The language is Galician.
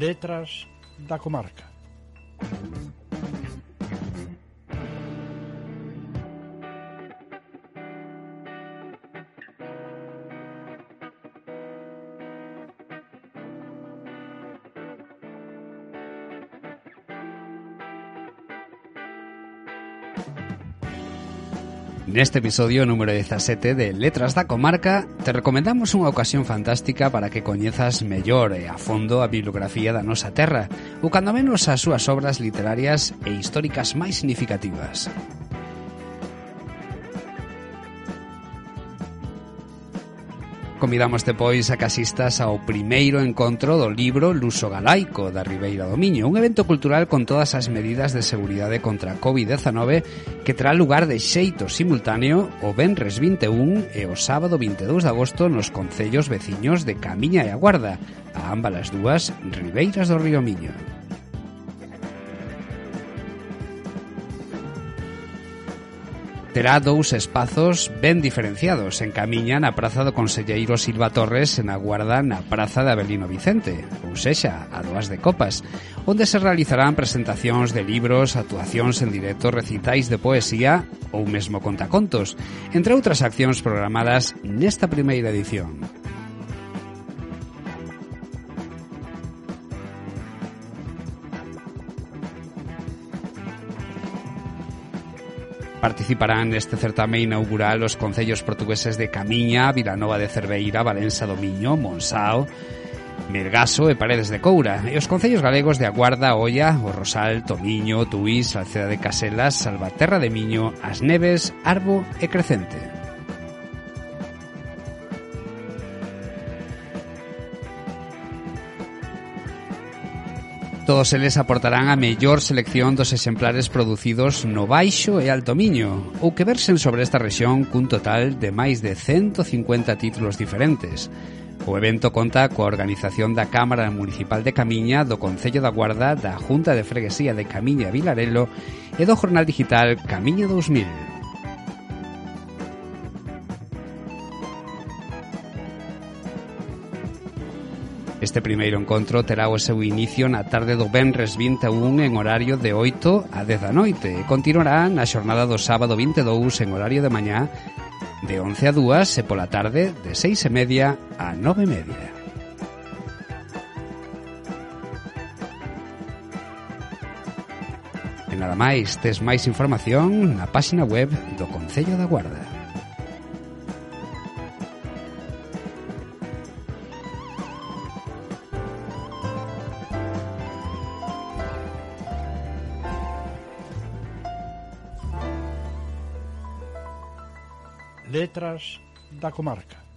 Letras da comarca. Neste episodio número 17 de Letras da Comarca te recomendamos unha ocasión fantástica para que coñezas mellor e a fondo a bibliografía da nosa terra ou cando menos as súas obras literarias e históricas máis significativas. Convidamos depois a casistas ao primeiro encontro do libro Luso Galaico da Ribeira do Miño, un evento cultural con todas as medidas de seguridade contra a COVID-19 que terá lugar de xeito simultáneo o Benres 21 e o sábado 22 de agosto nos concellos veciños de Camiña e Aguarda, a ambas as dúas Ribeiras do Río Miño. terá dous espazos ben diferenciados encamiña na Praza do Conselleiro Silva Torres e na Guarda na Praza de Abelino Vicente, ou sexa, a Doas de Copas, onde se realizarán presentacións de libros, actuacións en directo, recitais de poesía ou mesmo contacontos, entre outras accións programadas nesta primeira edición. Participarán neste certame inaugural os concellos portugueses de Camiña, Vilanova de Cerveira, Valença do Miño, Monsao, Melgaso e Paredes de Coura e os concellos galegos de Aguarda, Olla, O Rosal, Tomiño, Tuís, Alceda de Caselas, Salvaterra de Miño, As Neves, Arbo e Crecente. Todos eles aportarán a mellor selección dos exemplares producidos no Baixo e Alto Miño, ou que versen sobre esta rexión cun total de máis de 150 títulos diferentes. O evento conta coa organización da Cámara Municipal de Camiña, do Concello da Guarda, da Junta de Freguesía de Camiña e Vilarelo e do Jornal Digital Camiña 2000. Este primeiro encontro terá o seu inicio na tarde do Benres 21 en horario de 8 a 10 da noite e continuará na xornada do sábado 22 en horario de mañá de 11 a 2 e pola tarde de 6 e media a 9 e media. E nada máis, tes máis información na páxina web do Concello da Guarda. Letras da comarca.